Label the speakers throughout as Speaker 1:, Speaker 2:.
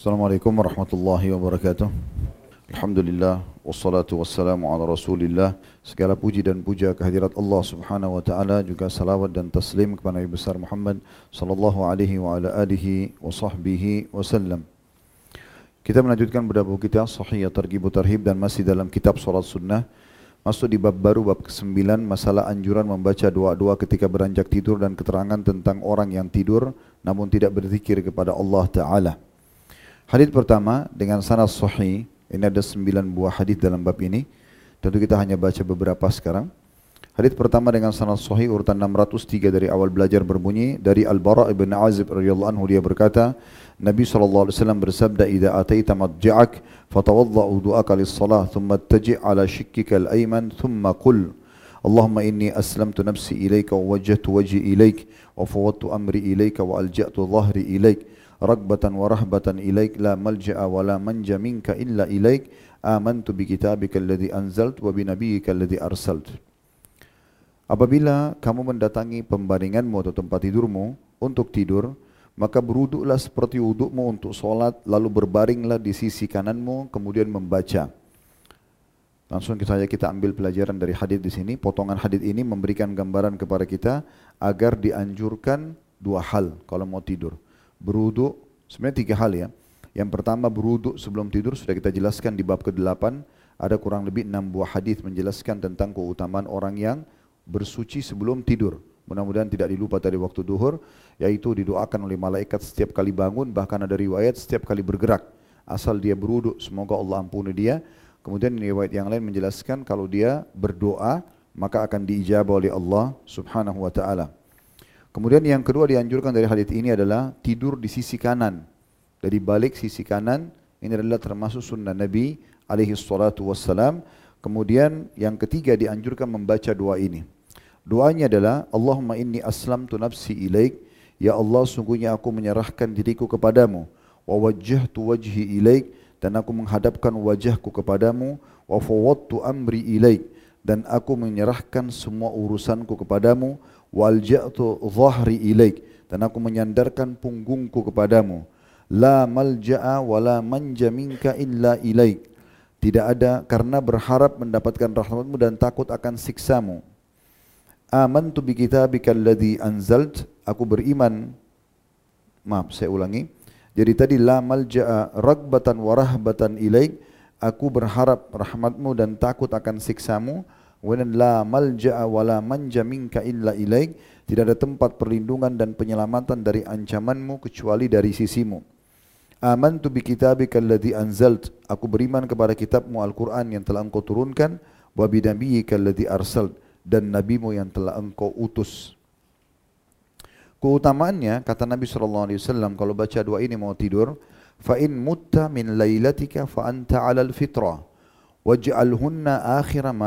Speaker 1: Assalamualaikum warahmatullahi wabarakatuh. Alhamdulillah wassalatu wassalamu ala Rasulillah. Segala puji dan puja kehadirat Allah Subhanahu wa taala juga salawat dan taslim kepada Nabi besar Muhammad sallallahu alaihi wa ala alihi wa sahbihi wasallam. Kita melanjutkan pada buku kita Sahih Targhib Tarhib dan masih dalam kitab Salat Sunnah. Masuk di bab baru bab ke-9 masalah anjuran membaca doa-doa ketika beranjak tidur dan keterangan tentang orang yang tidur namun tidak berzikir kepada Allah taala. Hadis pertama dengan sanad sahih, ini ada sembilan buah hadis dalam bab ini. Tentu kita hanya baca beberapa sekarang. Hadis pertama dengan sanad sahih urutan 603 dari awal belajar berbunyi dari Al-Bara' bin Azib radhiyallahu anhu dia berkata, Nabi sallallahu alaihi wasallam bersabda, "Idza ataita madja'ak fatawadda wudu'aka lis-salah, thumma taji' ala shikkika al-ayman, thumma qul" اللهم إني أسلمت نفسي إليك ووجهت وجهي إليك وفوضت أمري إليك وألجأت ظهري إليك ragbatan wa rahbatan ilaik la malja'a wa la manja minka illa ilaik amantu bi kitabika alladhi anzalt wa bi nabiyika alladhi arsalt Apabila kamu mendatangi pembaringanmu atau tempat tidurmu untuk tidur, maka beruduklah seperti wudukmu untuk solat, lalu berbaringlah di sisi kananmu, kemudian membaca. Langsung kita saja kita ambil pelajaran dari hadis di sini. Potongan hadis ini memberikan gambaran kepada kita agar dianjurkan dua hal kalau mau tidur. Beruduk, sebenarnya tiga hal ya. Yang pertama beruduk sebelum tidur sudah kita jelaskan di bab ke-8. Ada kurang lebih enam buah hadis menjelaskan tentang keutamaan orang yang bersuci sebelum tidur. Mudah-mudahan tidak dilupa tadi waktu duhur, yaitu didoakan oleh malaikat setiap kali bangun, bahkan ada riwayat setiap kali bergerak. Asal dia beruduk, semoga Allah ampuni dia. Kemudian riwayat yang lain menjelaskan kalau dia berdoa maka akan diijabah oleh Allah Subhanahu wa taala. Kemudian yang kedua dianjurkan dari hadis ini adalah tidur di sisi kanan. Dari balik sisi kanan ini adalah termasuk sunnah Nabi alaihi salatu wassalam. Kemudian yang ketiga dianjurkan membaca doa ini. Doanya adalah Allahumma inni aslamtu nafsi ilaik ya Allah sungguhnya aku menyerahkan diriku kepadamu wa wajjahtu wajhi ilaik dan aku menghadapkan wajahku kepadamu wa fawwadtu amri ilaik dan aku menyerahkan semua urusanku kepadamu wa alja'tu dhahri ilaik. Dan aku menyandarkan punggungku kepadamu. La malja'a wa la manja minka illa ilaik. Tidak ada karena berharap mendapatkan rahmatmu dan takut akan siksamu. Amantu bi kitabika alladhi anzalt. Aku beriman. Maaf saya ulangi. Jadi tadi la malja'a ragbatan wa rahbatan ilaik. Aku berharap rahmatmu dan takut akan siksamu Kemudian la malja'a wa la manja minka illa ilaik tidak ada tempat perlindungan dan penyelamatan dari ancamanmu kecuali dari sisimu. Amantu bi kitabika alladhi anzalt aku beriman kepada kitabmu Al-Qur'an yang telah engkau turunkan wa bi nabiyyika alladhi arsalt dan nabimu yang telah engkau utus. Keutamaannya kata Nabi sallallahu alaihi wasallam kalau baca doa ini mau tidur, fa in mutta min lailatika fa anta 'ala al-fitrah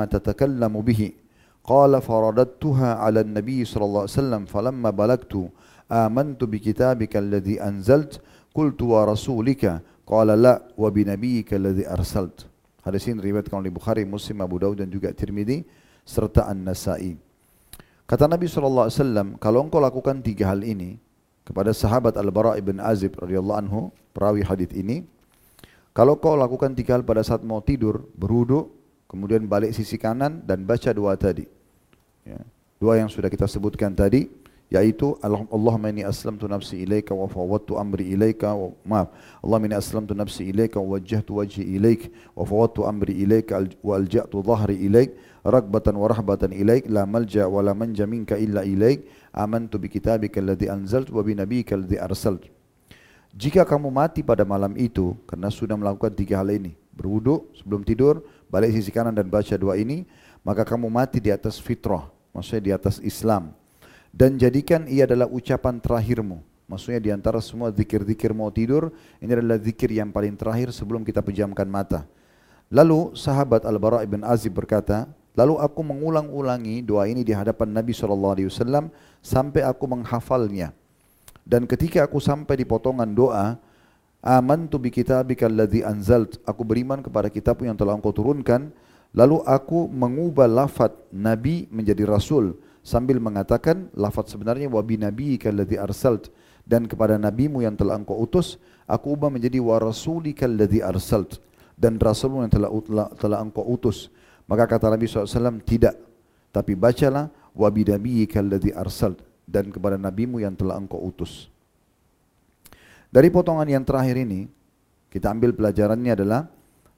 Speaker 1: tatakallamu bihi. Qala faradadtuha 'ala an-nabi sallallahu alaihi wasallam falamma balagtu amantu bi kitabika alladhi anzalt qultu wa rasulika qala la wa bi nabiyyika alladhi arsalt. Hadis ini riwayatkan oleh Bukhari, Muslim, Abu Daud dan juga Tirmidzi serta An-Nasai. Kata Nabi SAW, kalau engkau lakukan tiga hal ini kepada sahabat Al-Bara' ibn Azib radhiyallahu anhu, perawi hadis ini, kalau kau lakukan tiga hal pada saat mau tidur, beruduk, kemudian balik sisi kanan dan baca doa tadi. Ya. Doa yang sudah kita sebutkan tadi, yaitu Allahumma inni aslamtu nafsi ilaika wa fawwadtu amri ilaika wa maaf Allahumma inni aslamtu nafsi ilaika wa wajjahtu wajhi ilaik wa fawwadtu amri ilaika wa alja'tu dhahri ilaik ragbatan wa rahbatan ilaik la malja wa la manja minka illa ilaik amantu bi kitabika alladhi anzalt wa bi nabiyyika alladhi arsalt jika kamu mati pada malam itu karena sudah melakukan tiga hal ini berwudu sebelum tidur balik sisi kanan dan baca doa ini maka kamu mati di atas fitrah maksudnya di atas Islam dan jadikan ia adalah ucapan terakhirmu. Maksudnya di antara semua zikir-zikir mau tidur, ini adalah zikir yang paling terakhir sebelum kita pejamkan mata. Lalu sahabat Al-Bara' ibn Azib berkata, lalu aku mengulang-ulangi doa ini di hadapan Nabi SAW sampai aku menghafalnya. Dan ketika aku sampai di potongan doa, Amantu bi kitabika alladhi anzalt. Aku beriman kepada kitabmu yang telah engkau turunkan. Lalu aku mengubah lafaz Nabi menjadi Rasul sambil mengatakan lafaz sebenarnya wa bi nabiyyika alladhi arsalt dan kepada nabimu yang telah engkau utus aku ubah menjadi wa rasulika alladhi arsalt dan rasulmu yang telah, telah, telah engkau utus. Maka kata Nabi SAW, tidak. Tapi bacalah wa bidabiyika alladhi arsalt dan kepada nabimu yang telah engkau utus. Dari potongan yang terakhir ini, kita ambil pelajarannya adalah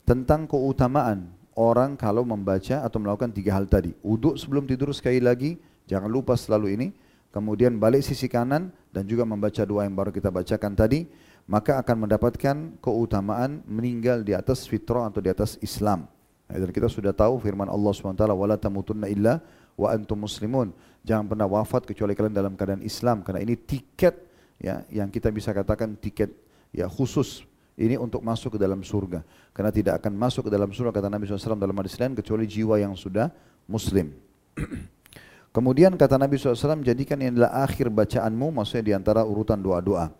Speaker 1: tentang keutamaan orang kalau membaca atau melakukan tiga hal tadi. Uduk sebelum tidur sekali lagi, jangan lupa selalu ini. Kemudian balik sisi kanan dan juga membaca doa yang baru kita bacakan tadi. Maka akan mendapatkan keutamaan meninggal di atas fitrah atau di atas Islam. Dan kita sudah tahu firman Allah SWT, وَلَا تَمُتُنَّ إِلَّا wa antum muslimun. Jangan pernah wafat kecuali kalian dalam keadaan Islam karena ini tiket ya yang kita bisa katakan tiket ya khusus ini untuk masuk ke dalam surga. Karena tidak akan masuk ke dalam surga kata Nabi SAW dalam hadis lain kecuali jiwa yang sudah muslim. Kemudian kata Nabi SAW jadikan ini adalah akhir bacaanmu maksudnya di antara urutan doa-doa.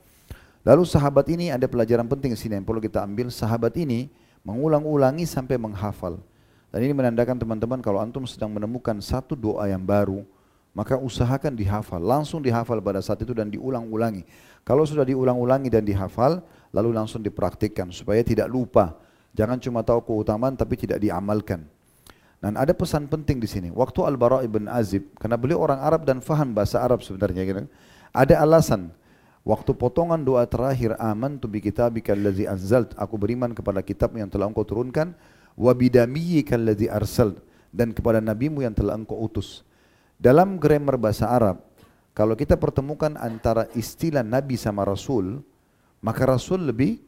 Speaker 1: Lalu sahabat ini ada pelajaran penting di sini yang perlu kita ambil. Sahabat ini mengulang-ulangi sampai menghafal. Dan ini menandakan teman-teman kalau antum sedang menemukan satu doa yang baru, maka usahakan dihafal. Langsung dihafal pada saat itu dan diulang-ulangi. Kalau sudah diulang-ulangi dan dihafal, lalu langsung dipraktikkan supaya tidak lupa. Jangan cuma tahu keutamaan tapi tidak diamalkan. Dan ada pesan penting di sini. Waktu Al-Bara' ibn Azib, karena beliau orang Arab dan faham bahasa Arab sebenarnya. Ada alasan. Waktu potongan doa terakhir, aman tu bi kitabika allazi anzalt, aku beriman kepada kitab yang telah engkau turunkan, wa bidamiyyika allazi arsalt, dan kepada nabimu yang telah engkau utus. Dalam grammar bahasa Arab, kalau kita pertemukan antara istilah Nabi sama Rasul, maka Rasul lebih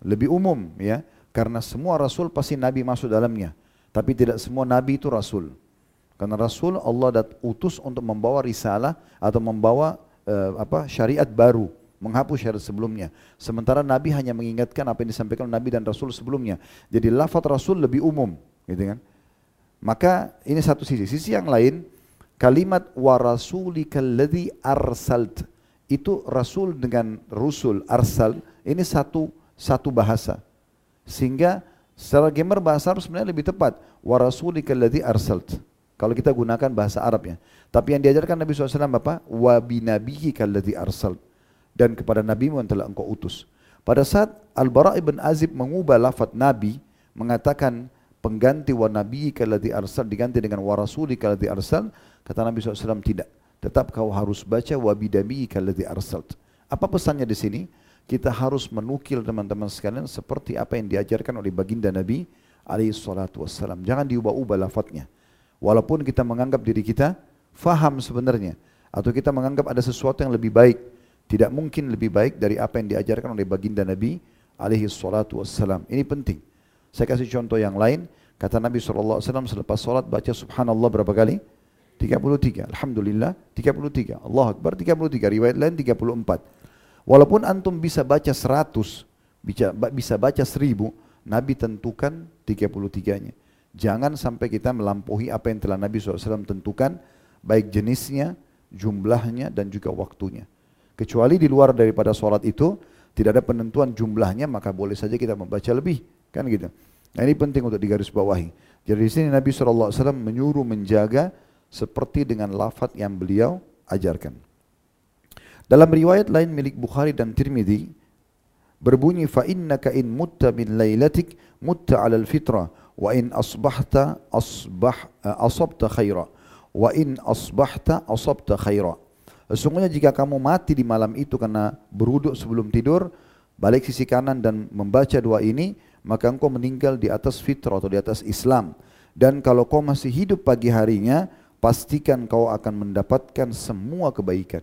Speaker 1: lebih umum ya, karena semua Rasul pasti Nabi masuk dalamnya. Tapi tidak semua Nabi itu Rasul. Karena Rasul Allah dat utus untuk membawa risalah atau membawa uh, apa syariat baru, menghapus syariat sebelumnya. Sementara Nabi hanya mengingatkan apa yang disampaikan Nabi dan Rasul sebelumnya. Jadi lafaz Rasul lebih umum, gitu kan? Maka ini satu sisi. Sisi yang lain, kalimat wa rasulikal ladzi arsalt itu rasul dengan rusul arsal ini satu satu bahasa sehingga secara gamer bahasa Arab sebenarnya lebih tepat wa rasulikal ladzi arsalt kalau kita gunakan bahasa Arab ya tapi yang diajarkan Nabi SAW apa wa binabiyyikal ladzi arsalt dan kepada nabimu yang telah engkau utus pada saat Al-Bara' ibn Azib mengubah lafaz nabi mengatakan pengganti wa nabiyyikal ladzi arsal diganti dengan wa rasulikal ladzi arsal Kata Nabi SAW tidak. Tetap kau harus baca wabidami kalladhi arsalt. Apa pesannya di sini? Kita harus menukil teman-teman sekalian seperti apa yang diajarkan oleh baginda Nabi wassalam. Jangan diubah-ubah lafadznya. Walaupun kita menganggap diri kita faham sebenarnya. Atau kita menganggap ada sesuatu yang lebih baik. Tidak mungkin lebih baik dari apa yang diajarkan oleh baginda Nabi alaihi salatu wassalam. Ini penting. Saya kasih contoh yang lain. Kata Nabi SAW selepas solat baca subhanallah berapa kali? 33. Alhamdulillah 33. Allah Akbar 33. Riwayat lain 34. Walaupun antum bisa baca 100, bisa, bisa baca 1000, Nabi tentukan 33-nya. Jangan sampai kita melampaui apa yang telah Nabi SAW tentukan, baik jenisnya, jumlahnya, dan juga waktunya. Kecuali di luar daripada sholat itu, tidak ada penentuan jumlahnya, maka boleh saja kita membaca lebih. Kan gitu. Nah ini penting untuk digarisbawahi. Jadi di sini Nabi SAW menyuruh menjaga seperti dengan lafaz yang beliau ajarkan. Dalam riwayat lain milik Bukhari dan Tirmidzi berbunyi fa innaka in mutta min lailatik mutta 'ala al-fitra wa in asbahta asbah asabta khaira wa in asbahta asabta khaira. Sesungguhnya jika kamu mati di malam itu karena beruduk sebelum tidur, balik sisi kanan dan membaca doa ini, maka engkau meninggal di atas fitrah atau di atas Islam. Dan kalau kau masih hidup pagi harinya, pastikan kau akan mendapatkan semua kebaikan.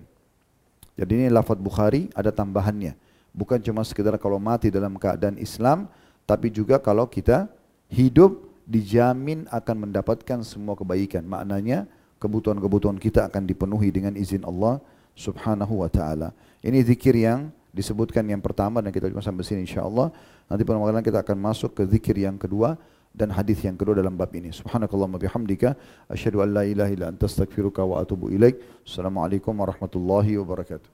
Speaker 1: Jadi ini lafaz Bukhari ada tambahannya. Bukan cuma sekedar kalau mati dalam keadaan Islam, tapi juga kalau kita hidup dijamin akan mendapatkan semua kebaikan. Maknanya kebutuhan-kebutuhan kita akan dipenuhi dengan izin Allah Subhanahu wa taala. Ini zikir yang disebutkan yang pertama dan kita cuma sampai sini insyaallah. Nanti pada kita akan masuk ke zikir yang kedua dan hadis yang kedua dalam bab ini. Subhanakallahumma bihamdika asyhadu an la ilaha illa anta astaghfiruka wa atubu ilaik. Assalamualaikum warahmatullahi wabarakatuh.